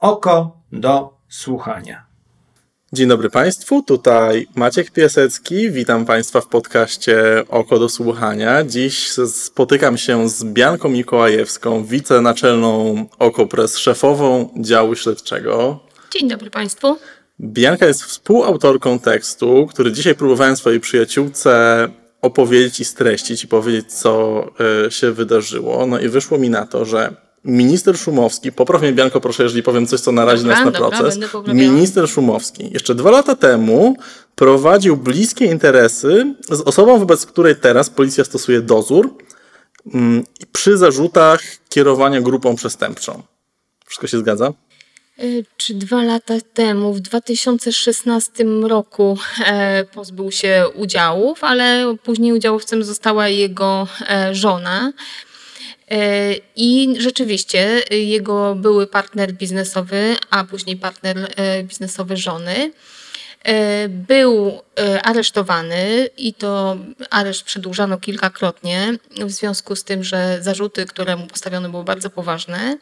oko do słuchania. Dzień dobry Państwu, tutaj Maciek Piasecki. Witam Państwa w podcaście Oko do Słuchania. Dziś spotykam się z Bianką Mikołajewską, wicenaczelną OKO.press, szefową działu śledczego. Dzień dobry Państwu. Bianka jest współautorką tekstu, który dzisiaj próbowałem swojej przyjaciółce opowiedzieć i streścić i powiedzieć, co e, się wydarzyło. No i wyszło mi na to, że minister Szumowski, popraw mnie Bianko proszę, jeżeli powiem coś, co narazi dobra, nas na dobra, proces. Minister Szumowski jeszcze dwa lata temu prowadził bliskie interesy z osobą, wobec której teraz policja stosuje dozór mm, przy zarzutach kierowania grupą przestępczą. Wszystko się zgadza? Y, czy dwa lata temu, w 2016 roku, e, pozbył się udziałów, ale później udziałowcem została jego e, żona. E, I rzeczywiście jego były partner biznesowy, a później partner biznesowy żony, był aresztowany i to areszt przedłużano kilkakrotnie w związku z tym, że zarzuty, które mu postawiono, były bardzo poważne.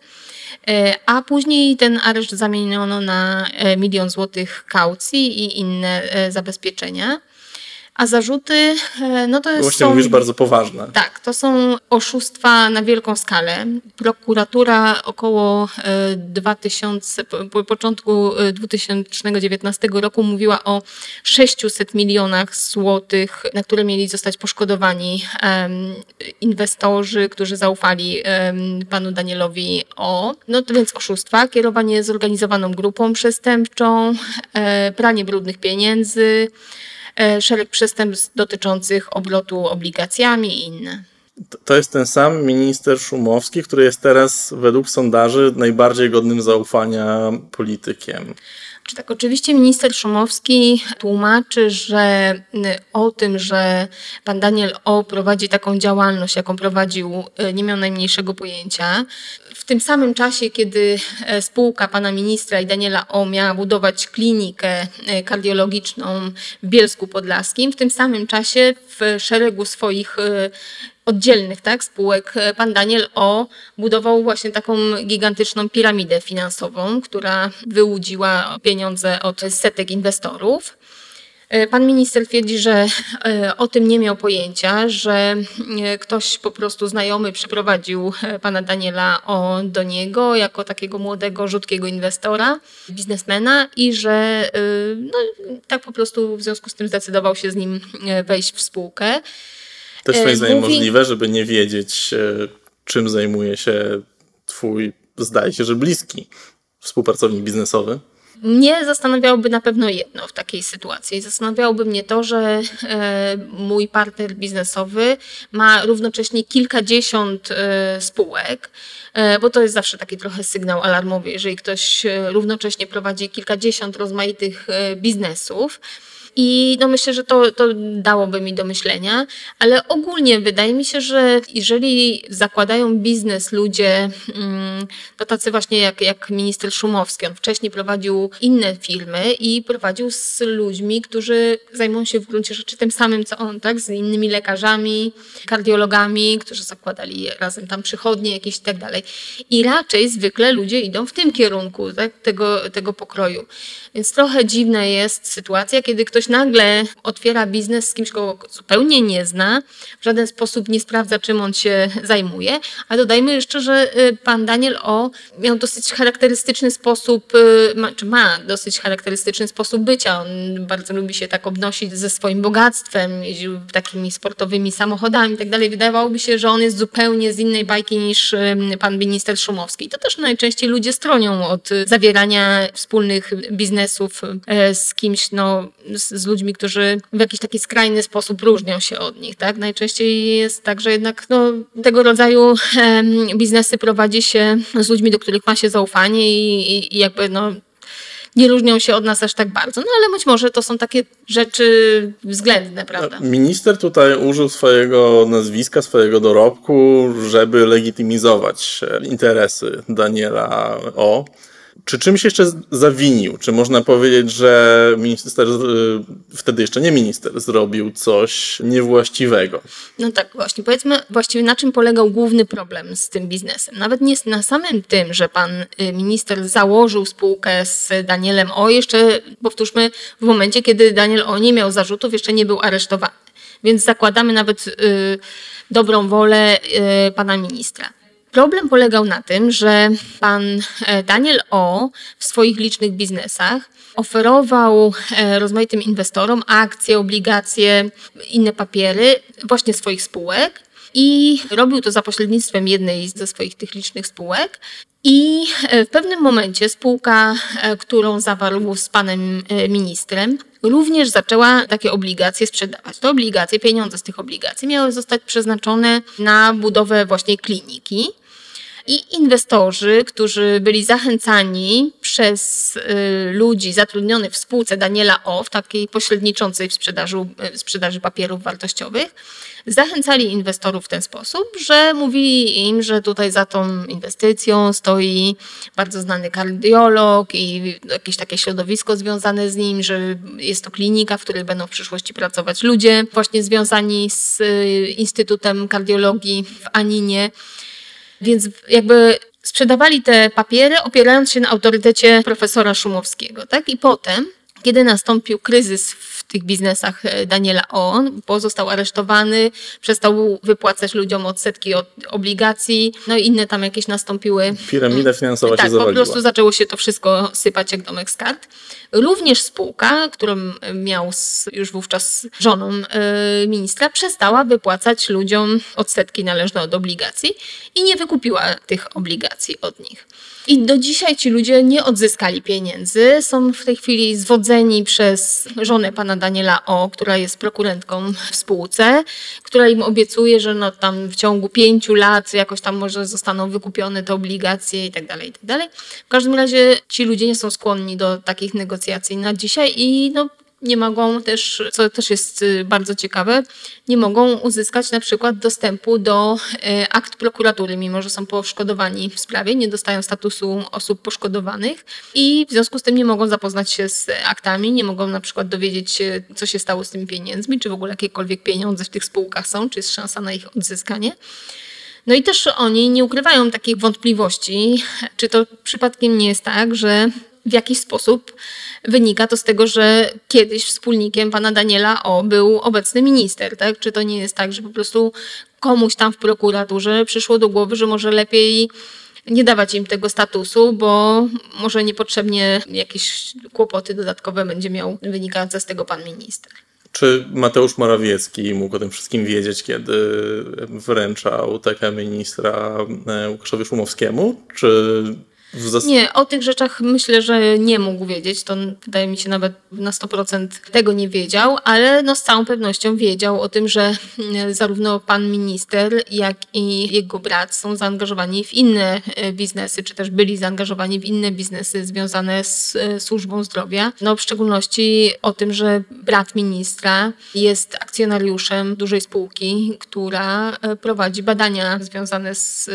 E, a później ten areszt zamieniono na e, milion złotych kaucji i inne e, zabezpieczenia. A zarzuty, no to Właśnie są... mówisz bardzo poważne. Tak, to są oszustwa na wielką skalę. Prokuratura około 2000, po początku 2019 roku mówiła o 600 milionach złotych, na które mieli zostać poszkodowani inwestorzy, którzy zaufali panu Danielowi O. No to więc oszustwa, kierowanie zorganizowaną grupą przestępczą, e, pranie brudnych pieniędzy, E, szereg przestępstw dotyczących obrotu obligacjami i inne. To jest ten sam minister Szumowski, który jest teraz według sondaży najbardziej godnym zaufania politykiem. Czy tak, oczywiście minister Szumowski tłumaczy, że o tym, że pan Daniel O prowadzi taką działalność, jaką prowadził, e, nie miał najmniejszego pojęcia. W tym samym czasie, kiedy e, spółka pana ministra i Daniela O miała budować klinikę e, kardiologiczną w Bielsku Podlaskim, w tym samym czasie w szeregu swoich oddzielnych tak, spółek e, pan Daniel O budował właśnie taką gigantyczną piramidę finansową, która wyłudziła pieniądze od setek inwestorów. E, pan minister twierdzi, że e, o tym nie miał pojęcia, że ktoś po prostu znajomy przyprowadził pana Daniela o, do niego jako takiego młodego, rzutkiego inwestora, biznesmena i że no, tak po prostu w związku z tym zdecydował się z nim wejść w spółkę. Też twoim zdaniem mówi... możliwe, żeby nie wiedzieć, e, czym zajmuje się twój, zdaje się, że bliski współpracownik biznesowy? Mnie zastanawiałoby na pewno jedno w takiej sytuacji. Zastanawiałoby mnie to, że e, mój partner biznesowy ma równocześnie kilkadziesiąt e, spółek, bo to jest zawsze taki trochę sygnał alarmowy, jeżeli ktoś równocześnie prowadzi kilkadziesiąt rozmaitych biznesów i no myślę, że to, to dałoby mi do myślenia, ale ogólnie wydaje mi się, że jeżeli zakładają biznes ludzie, mm, to tacy właśnie jak, jak minister Szumowski, on wcześniej prowadził inne firmy i prowadził z ludźmi, którzy zajmują się w gruncie rzeczy tym samym, co on, tak? Z innymi lekarzami, kardiologami, którzy zakładali razem tam przychodnie jakieś i tak dalej. I raczej zwykle ludzie idą w tym kierunku, tak? Tego, tego pokroju. Więc trochę dziwna jest sytuacja, kiedy ktoś nagle otwiera biznes z kimś, kogo zupełnie nie zna, w żaden sposób nie sprawdza, czym on się zajmuje. A dodajmy jeszcze, że y, pan Daniel O miał dosyć charakterystyczny sposób, y, czy ma dosyć charakterystyczny sposób bycia. On bardzo lubi się tak obnosić ze swoim bogactwem, jeździł takimi sportowymi samochodami i tak. Wydawałoby się, że on jest zupełnie z innej bajki niż y, pan minister Szumowski. I to też najczęściej ludzie stronią od zawierania wspólnych biznesów z kimś, no, z, ludźmi, którzy w jakiś taki skrajny sposób różnią się od nich. Tak? Najczęściej jest tak, że jednak no, tego rodzaju biznesy prowadzi się z ludźmi, do których ma się zaufanie i, i, i jakby no, nie różnią się od nas aż tak bardzo. No ale być może to są takie rzeczy względne, prawda? Minister tutaj użył swojego nazwiska, swojego dorobku, żeby legitymizować interesy Daniela O. Czy czymś jeszcze zawinił? Czy można powiedzieć, że minister, y, wtedy jeszcze nie minister, zrobił coś niewłaściwego? No tak, właśnie. Powiedzmy właściwie na czym polegał główny problem z tym biznesem. Nawet nie na samym tym, że pan y, minister założył spółkę z Danielem O. Jeszcze powtórzmy, w momencie, kiedy Daniel O. nie miał zarzutów, jeszcze nie był aresztowany. Więc zakładamy nawet y, dobrą wolę y, pana ministra. Problem polegał na tym, że pan e, Daniel O. w swoich licznych biznesach oferował e, rozmaitym inwestorom akcje, obligacje, inne papiery właśnie swoich spółek i robił to za pośrednictwem jednej ze swoich tych licznych spółek. I e, w pewnym momencie spółka, którą zawarł z panem ministrem, również zaczęła takie obligacje sprzedawać. Te obligacje, pieniądze z tych obligacji miały zostać przeznaczone na budowę właśnie kliniki. I inwestorzy, którzy byli zachęcani przez y, ludzi zatrudnionych w spółce Daniela O, w takiej pośredniczącej w sprzedaży, y, sprzedaży papierów wartościowych, zachęcali inwestorów w ten sposób, że mówili im, że tutaj za tą inwestycją stoi bardzo znany kardiolog i jakieś takie środowisko związane z nim, że jest to klinika, w której będą w przyszłości pracować ludzie właśnie związani z y, Instytutem Kardiologii w Aninie. Więc jakby sprzedawali te papiery opierając się na autorytecie profesora Szumowskiego. Tak? I potem, kiedy nastąpił kryzys w tych biznesach e, Daniela On, bo został aresztowany, przestał wypłacać ludziom odsetki od obligacji, no i inne tam jakieś nastąpiły. Piramida finansowa tak, się zawaliła. po prostu zaczęło się to wszystko sypać jak domek z kart. Również spółka, którą miał z, już wówczas żoną e, ministra, przestała wypłacać ludziom odsetki należne od obligacji i nie wykupiła tych obligacji od nich. I do dzisiaj ci ludzie nie odzyskali pieniędzy. Są w tej chwili zwodzeni przez żonę pana Daniela O, która jest prokurentką w spółce, która im obiecuje, że no tam w ciągu pięciu lat jakoś tam może zostaną wykupione te obligacje i tak dalej, i tak dalej. W każdym razie ci ludzie nie są skłonni do takich negocjacji na dzisiaj i no nie mogą też, co też jest y, bardzo ciekawe, nie mogą uzyskać na przykład dostępu do y, akt prokuratury, mimo że są poszkodowani w sprawie, nie dostają statusu osób poszkodowanych i w związku z tym nie mogą zapoznać się z aktami, nie mogą na przykład dowiedzieć się, co się stało z tymi pieniędzmi, czy w ogóle jakiekolwiek pieniądze w tych spółkach są, czy jest szansa na ich odzyskanie. No i też oni nie ukrywają takich wątpliwości, czy to przypadkiem nie jest tak, że w jakiś sposób wynika to z tego, że kiedyś wspólnikiem pana Daniela O był obecny minister, tak? Czy to nie jest tak, że po prostu komuś tam w prokuraturze przyszło do głowy, że może lepiej nie dawać im tego statusu, bo może niepotrzebnie jakieś kłopoty dodatkowe będzie miał wynikające z tego pan minister. Czy Mateusz Morawiecki mógł o tym wszystkim wiedzieć, kiedy wręczał taką ministra Łukaszowi Szumowskiemu? Czy. Nie, o tych rzeczach myślę, że nie mógł wiedzieć. To wydaje mi się nawet na 100% tego nie wiedział, ale no z całą pewnością wiedział o tym, że zarówno pan minister, jak i jego brat są zaangażowani w inne e, biznesy, czy też byli zaangażowani w inne biznesy związane z e, służbą zdrowia. No w szczególności o tym, że brat ministra jest akcjonariuszem dużej spółki, która e, prowadzi badania związane z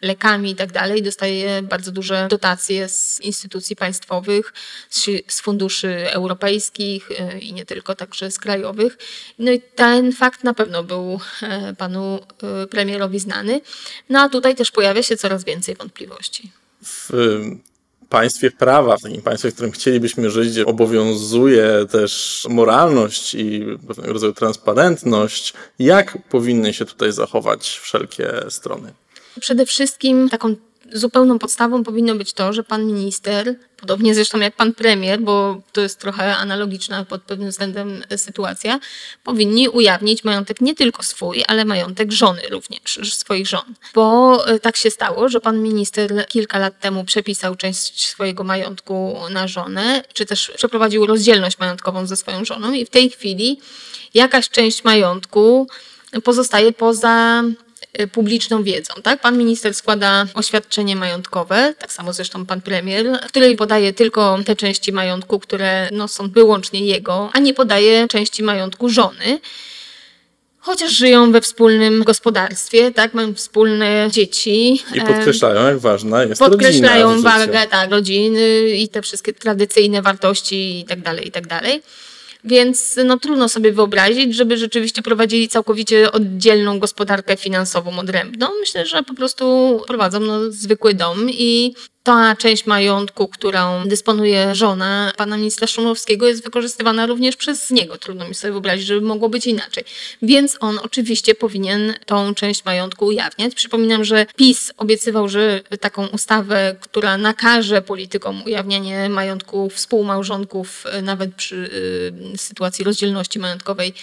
lekami i tak dalej. Dostaje bardzo duże dotacje z instytucji państwowych, z, z funduszy europejskich y, i nie tylko, także z krajowych. No i ten fakt na pewno był e, panu y, premierowi znany. No a tutaj też pojawia się coraz więcej wątpliwości. W państwie prawa, w takim państwie, w którym chcielibyśmy żyć, gdzie obowiązuje też moralność i pewnego rodzaju transparentność, jak powinny się tutaj zachować wszelkie strony? Przede wszystkim taką zupełną podstawą powinno być to, że pan minister, podobnie zresztą jak pan premier, bo to jest trochę analogiczna pod pewnym względem sytuacja, powinni ujawnić majątek nie tylko swój, ale majątek żony również, swoich żon. Bo e, tak się stało, że pan minister kilka lat temu przepisał część swojego majątku na żonę, czy też przeprowadził rozdzielność majątkową ze swoją żoną i w tej chwili jakaś część majątku pozostaje poza publiczną wiedzą. Tak? Pan minister składa oświadczenie majątkowe, tak samo zresztą pan premier, w której podaje tylko te części majątku, które no, są wyłącznie jego, a nie podaje części majątku żony. chociaż żyją we wspólnym gospodarstwie, tak, mają wspólne dzieci. I podkreślają, jak ważna jest podkreślają rodzina. Podkreślają wagę tak, rodziny i te wszystkie tradycyjne wartości i tak dalej, i tak dalej. Więc no, trudno sobie wyobrazić, żeby rzeczywiście prowadzili całkowicie oddzielną gospodarkę finansową odrębną. Myślę, że po prostu prowadzą no, zwykły dom i ta część majątku, którą dysponuje żona pana ministra Szumowskiego, jest wykorzystywana również przez niego. Trudno mi sobie wyobrazić, żeby mogło być inaczej. Więc on oczywiście powinien tą część majątku ujawniać. Przypominam, że PiS obiecywał, że taką ustawę, która nakaże politykom ujawnianie majątku współmałżonków, nawet przy y, sytuacji rozdzielności majątkowej,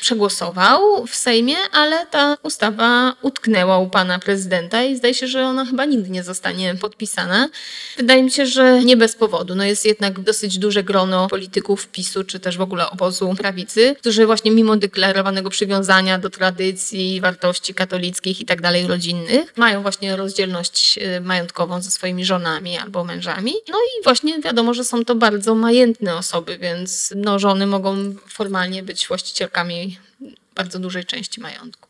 przegłosował w Sejmie, ale ta ustawa utknęła u pana prezydenta i zdaje się, że ona chyba nigdy nie zostanie podpisana. Wydaje mi się, że nie bez powodu. No jest jednak dosyć duże grono polityków PiSu, czy też w ogóle obozu prawicy, którzy właśnie mimo deklarowanego przywiązania do tradycji, wartości katolickich i tak dalej rodzinnych, mają właśnie rozdzielność y, majątkową ze swoimi żonami albo mężami. No i właśnie wiadomo, że są to bardzo majętne osoby, więc no, żony mogą formalnie być właścicielkami bardzo dużej części majątku.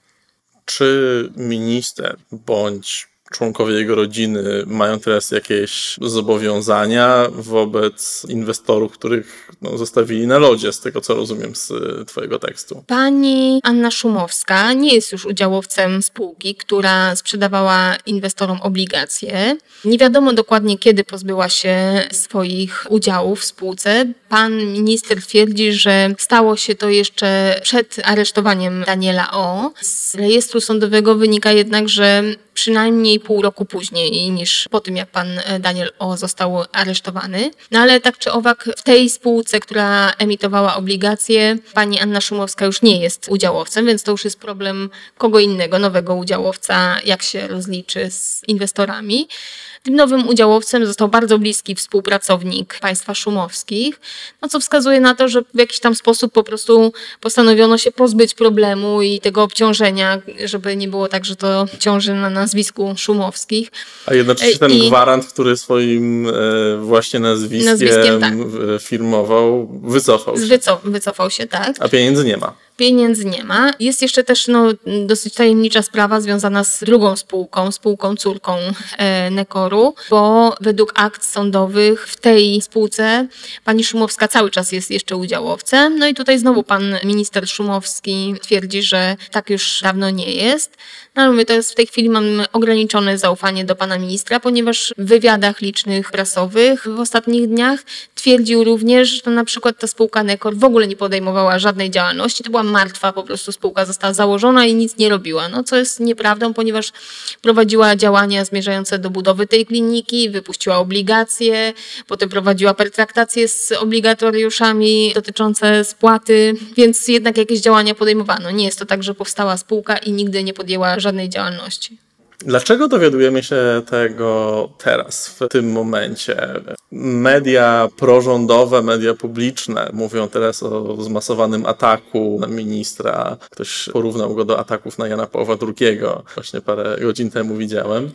Czy minister bądź członkowie jego rodziny mają teraz jakieś zobowiązania wobec inwestorów, których no, zostawili na lodzie, z tego co rozumiem z Twojego tekstu. Pani Anna Szumowska nie jest już udziałowcem spółki, która sprzedawała inwestorom obligacje. Nie wiadomo dokładnie, kiedy pozbyła się swoich udziałów w spółce. Pan minister twierdzi, że stało się to jeszcze przed aresztowaniem Daniela O. Z rejestru sądowego wynika jednak, że przynajmniej pół roku później niż po tym, jak pan e, Daniel O został aresztowany. No ale tak czy owak w tej spółce, która emitowała obligacje, pani Anna Szumowska już nie jest udziałowcem, więc to już jest problem kogo innego, nowego udziałowca, jak się rozliczy z inwestorami. Tym nowym udziałowcem został bardzo bliski współpracownik państwa szumowskich, no co wskazuje na to, że w jakiś tam sposób po prostu postanowiono się pozbyć problemu i tego obciążenia, żeby nie było tak, że to ciąży na nazwisku szumowskich. A jednocześnie ten I... gwarant, który swoim e, właśnie nazwiskiem, nazwiskiem tak. firmował, wycofał się. Wycof wycofał się, tak. A pieniędzy nie ma pieniędzy nie ma. Jest jeszcze też no, dosyć tajemnicza sprawa związana z drugą spółką, spółką córką e, Nekoru, bo według akt sądowych w tej spółce pani Szumowska cały czas jest jeszcze udziałowcem. No i tutaj znowu pan minister Szumowski twierdzi, że tak już dawno nie jest. No ale mówię, to jest w tej chwili mam ograniczone zaufanie do pana ministra, ponieważ w wywiadach licznych prasowych w ostatnich dniach twierdził również, że na przykład ta spółka Nekor w ogóle nie podejmowała żadnej działalności. To była martwa po prostu spółka, została założona i nic nie robiła. No co jest nieprawdą, ponieważ prowadziła działania zmierzające do budowy tej kliniki, wypuściła obligacje, potem prowadziła pertraktacje z obligatoriuszami dotyczące spłaty, więc jednak jakieś działania podejmowano. Nie jest to tak, że powstała spółka i nigdy nie podjęła żadnej działalności. Dlaczego dowiadujemy się tego teraz, w tym momencie? Media prorządowe, media publiczne mówią teraz o zmasowanym ataku na ministra. Ktoś porównał go do ataków na Jana Pawła II. Właśnie parę godzin temu widziałem.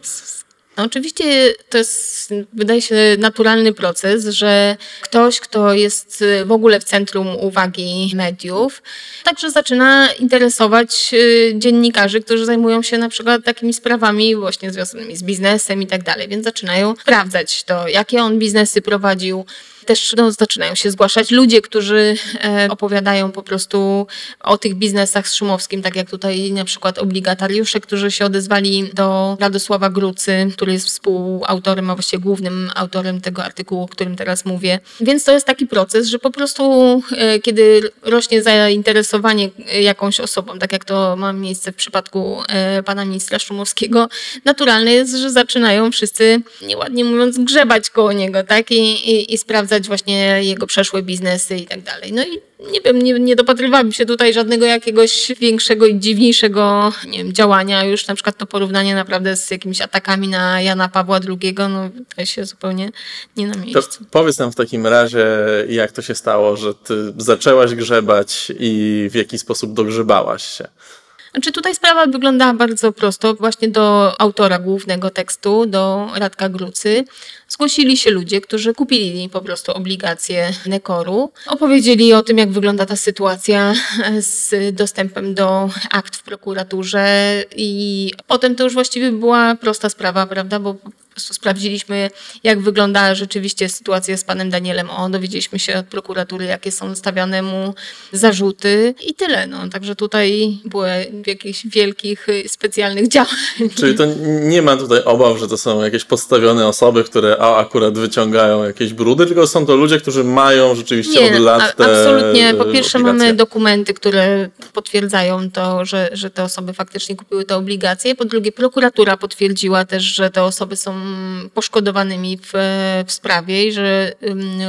No oczywiście to jest, wydaje się, naturalny proces, że ktoś, kto jest w ogóle w centrum uwagi mediów, także zaczyna interesować y, dziennikarzy, którzy zajmują się na przykład takimi sprawami właśnie związanymi z biznesem i tak dalej, więc zaczynają sprawdzać to, jakie on biznesy prowadził, też no, zaczynają się zgłaszać ludzie, którzy e, opowiadają po prostu o tych biznesach z Szumowskim, tak jak tutaj na przykład obligatariusze, którzy się odezwali do Radosława Grucy, który jest współautorem, a właściwie głównym autorem tego artykułu, o którym teraz mówię. Więc to jest taki proces, że po prostu e, kiedy rośnie zainteresowanie jakąś osobą, tak jak to ma miejsce w przypadku e, pana ministra Szumowskiego, naturalne jest, że zaczynają wszyscy, nieładnie mówiąc, grzebać koło niego, tak? I, i, i sprawdzać właśnie jego przeszłe biznesy i tak dalej. No i nie wiem, nie, nie dopatrywałam się tutaj żadnego jakiegoś większego i dziwniejszego nie wiem, działania. Już na przykład to porównanie naprawdę z jakimiś atakami na Jana Pawła II, no to się zupełnie nie na miejscu. To powiedz nam w takim razie, jak to się stało, że ty zaczęłaś grzebać i w jaki sposób dogrzebałaś się. Znaczy tutaj sprawa wyglądała bardzo prosto. Właśnie do autora głównego tekstu, do Radka Grucy, zgłosili się ludzie, którzy kupili po prostu obligacje Nekoru. Opowiedzieli o tym, jak wygląda ta sytuacja z dostępem do akt w prokuraturze i potem to już właściwie była prosta sprawa, prawda, bo prostu sprawdziliśmy, jak wygląda rzeczywiście sytuacja z panem Danielem O. Dowiedzieliśmy się od prokuratury, jakie są stawiane mu zarzuty i tyle. No. Także tutaj było jakichś wielkich, specjalnych działań. Czyli to nie ma tutaj obaw, że to są jakieś podstawione osoby, które a, akurat wyciągają jakieś brudy, tylko są to ludzie, którzy mają rzeczywiście nie, od lat te Absolutnie. Po pierwsze obligacje. mamy dokumenty, które potwierdzają to, że, że te osoby faktycznie kupiły te obligacje. Po drugie prokuratura potwierdziła też, że te osoby są poszkodowanymi w, w sprawie i że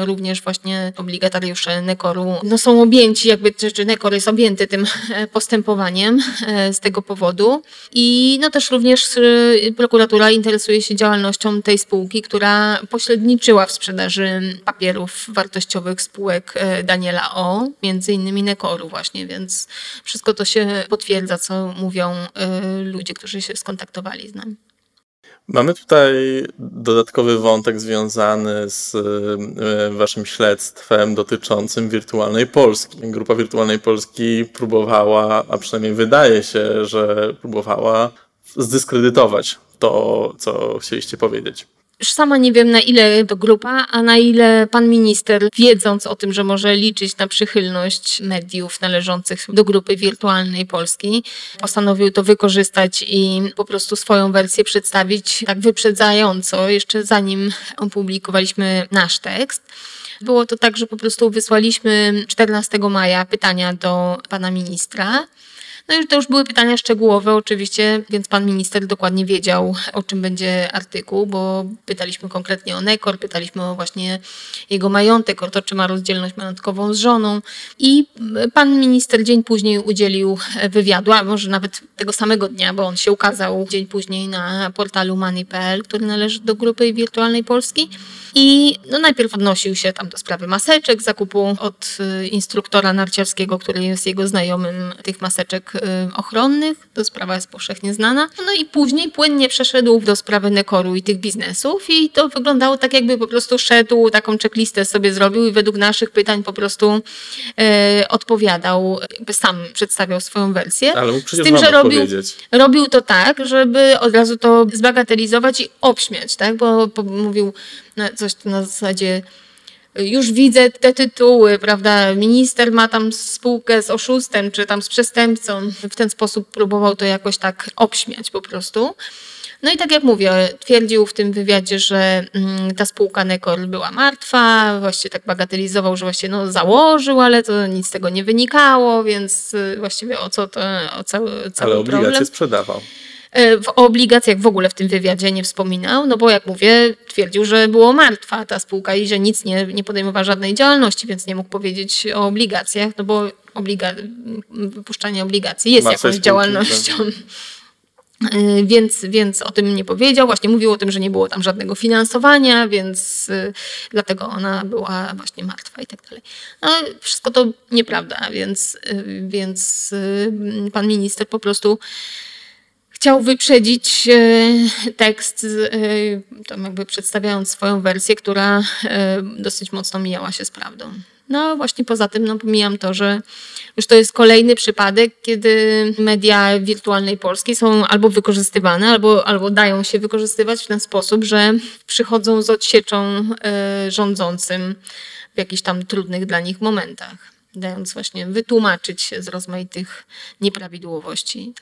również właśnie obligatariusze Nekoru no, są objęci, jakby, czy Nekor jest objęty tym postępowaniem e, z tego powodu. I no też również e, prokuratura interesuje się działalnością tej spółki, która pośredniczyła w sprzedaży papierów wartościowych spółek e, Daniela O, między innymi Nekoru właśnie, więc wszystko to się potwierdza, co mówią ludzie, którzy się skontaktowali z nami. Mamy tutaj dodatkowy wątek związany z e, Waszym śledztwem dotyczącym wirtualnej Polski. Grupa Wirtualnej Polski próbowała, a przynajmniej wydaje się, że próbowała zdyskredytować to, co chcieliście powiedzieć. Już sama nie wiem, na ile to grupa, a na ile pan minister, wiedząc o tym, że może liczyć na przychylność mediów należących do grupy wirtualnej Polski, postanowił to wykorzystać i po prostu swoją wersję przedstawić tak wyprzedzająco, jeszcze zanim opublikowaliśmy nasz tekst. Było to tak, że po prostu wysłaliśmy 14 maja pytania do pana ministra. No i to już były pytania szczegółowe oczywiście, więc pan minister dokładnie wiedział, o czym będzie artykuł, bo pytaliśmy konkretnie o Nekor, pytaliśmy o właśnie jego majątek, o to, czy ma rozdzielność majątkową z żoną. I pan minister dzień później udzielił wywiadu, a może nawet tego samego dnia, bo on się ukazał dzień później na portalu money.pl, który należy do grupy wirtualnej Polski. I no, najpierw odnosił się tam do sprawy maseczek, zakupu od instruktora narciarskiego, który jest jego znajomym tych maseczek ochronnych. To sprawa jest powszechnie znana. No i później płynnie przeszedł do sprawy Nekoru i tych biznesów i to wyglądało tak, jakby po prostu szedł, taką checklistę sobie zrobił i według naszych pytań po prostu e, odpowiadał, jakby sam przedstawiał swoją wersję. Ale mógł Z tym, że robił, robił to tak, żeby od razu to zbagatelizować i obśmiać, tak? Bo, bo mówił na coś na zasadzie już widzę te tytuły, prawda? Minister ma tam spółkę z oszustem, czy tam z przestępcą. W ten sposób próbował to jakoś tak obśmiać po prostu. No i tak jak mówię, twierdził w tym wywiadzie, że mm, ta spółka Nekor była martwa, właściwie tak bagatelizował, że właściwie no, założył, ale to nic z tego nie wynikało, więc y, właściwie o co to, o cały, cały Ale obligacje problem. sprzedawał. E, w obligacjach w ogóle w tym wywiadzie nie wspominał, no bo jak mówię, twierdził, że było martwa ta spółka i że nic nie, nie podejmowała żadnej działalności, więc nie mógł powiedzieć o obligacjach, no bo obliga wypuszczanie obligacji jest jakąś spółki, działalnością. E, więc, więc o tym nie powiedział. Właśnie mówił o tym, że nie było tam żadnego finansowania, więc y, dlatego ona była właśnie martwa i tak dalej. No, wszystko to nieprawda, więc, więc pan minister po prostu chciał wyprzedzić e, tekst, e, tam jakby przedstawiając swoją wersję, która e, dosyć mocno mijała się z prawdą. No właśnie poza tym no, pomijam to, że już to jest kolejny przypadek, kiedy media wirtualnej Polski są albo wykorzystywane, albo, albo dają się wykorzystywać w ten sposób, że przychodzą z odsieczą rządzącym w jakichś tam trudnych dla nich momentach, dając właśnie wytłumaczyć się z rozmaitych nieprawidłowości.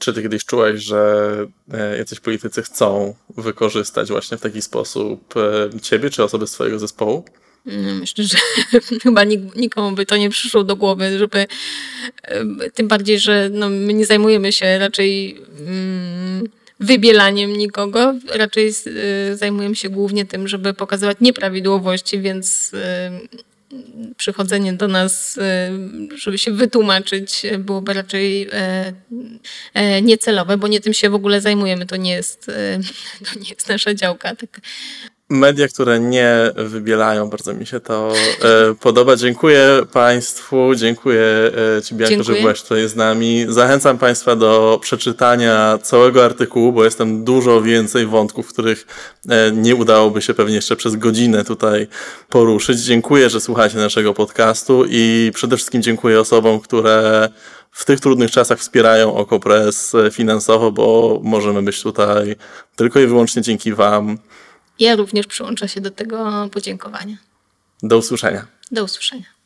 Czy ty kiedyś czułeś, że e, jacyś politycy chcą wykorzystać właśnie w taki sposób e, ciebie czy osoby z twojego zespołu? No, myślę, że chyba nikomu by to nie przyszło do głowy, żeby e, tym bardziej, że no, my nie zajmujemy się raczej mm, wybielaniem nikogo, raczej zajmujemy się głównie tym, żeby pokazywać nieprawidłowości, więc przychodzenie do nas, y, żeby się wytłumaczyć, byłoby raczej e, niecelowe, bo nie tym się w ogóle zajmujemy. To nie jest, to nie jest nasza działka. Tak. Media, które nie wybielają. Bardzo mi się to e, podoba. Dziękuję Państwu, dziękuję e, Ci, Bianko, że Dziękuję. byłaś tutaj z nami. Zachęcam Państwa do przeczytania całego artykułu, bo jest tam dużo więcej wątków, których e, nie udałoby się pewnie jeszcze przez godzinę tutaj poruszyć. Dziękuję, że słuchacie naszego podcastu i przede wszystkim dziękuję osobom, które w tych trudnych czasach wspierają Okopres finansowo, bo możemy być tutaj tylko i wyłącznie dzięki Wam. Ja również przyłączę się do tego podziękowania. Do usłyszenia. Do usłyszenia.